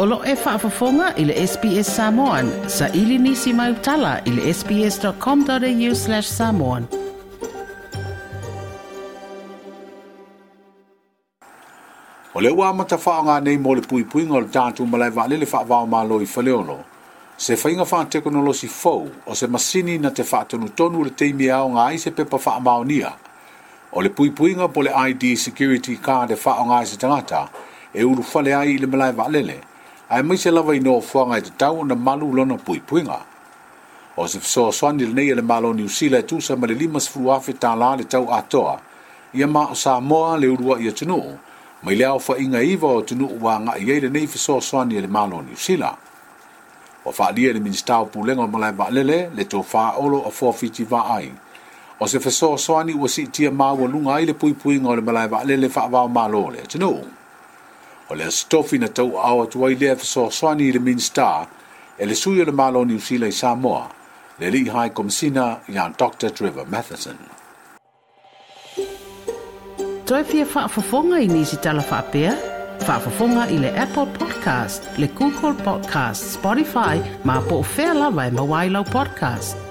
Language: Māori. Olo e whaafafonga i le SPS Samoan. Sa ili nisi mai utala i le sps.com.au slash samoan. O le ua amata whaanga nei mo le pui pui ngol tātu malai wa lele whaavao ma loi whaleono. Se whainga wha teknolosi fau o se masini na te whaatonu tonu le teimi ao ngā se pepa whaamao nia. O le pui pui ngol ID security card e whaanga i se tangata e uru whale ai i le malai wa lele. ai mai se lava i noafuaga e tatau na malu lona puinga o se so so ni le malo niusila tu e tusa ma le lima sefulu ta la le tau atoa ia ma o samoa le ulua ia tunuu mai le aofaʻiga iva o le uagaʻi ai so so ni le malo o fa dia le minsta o pu o malae vaalele le to tofāolo o fo va ai o se tia ma siitia lunga ai le pui puinga o le le le faavao malo le atunuu o le asotofi na tauao atu ai lea fesoasoani i le minista e le sui o le malo niusila i samoa le alii hae komisina iā dr trevor matheson toe fia faafofoga i nisi faapea, faafofoga i le apple podcast le google podcast spotify ma po o fea lava e mauailau podcast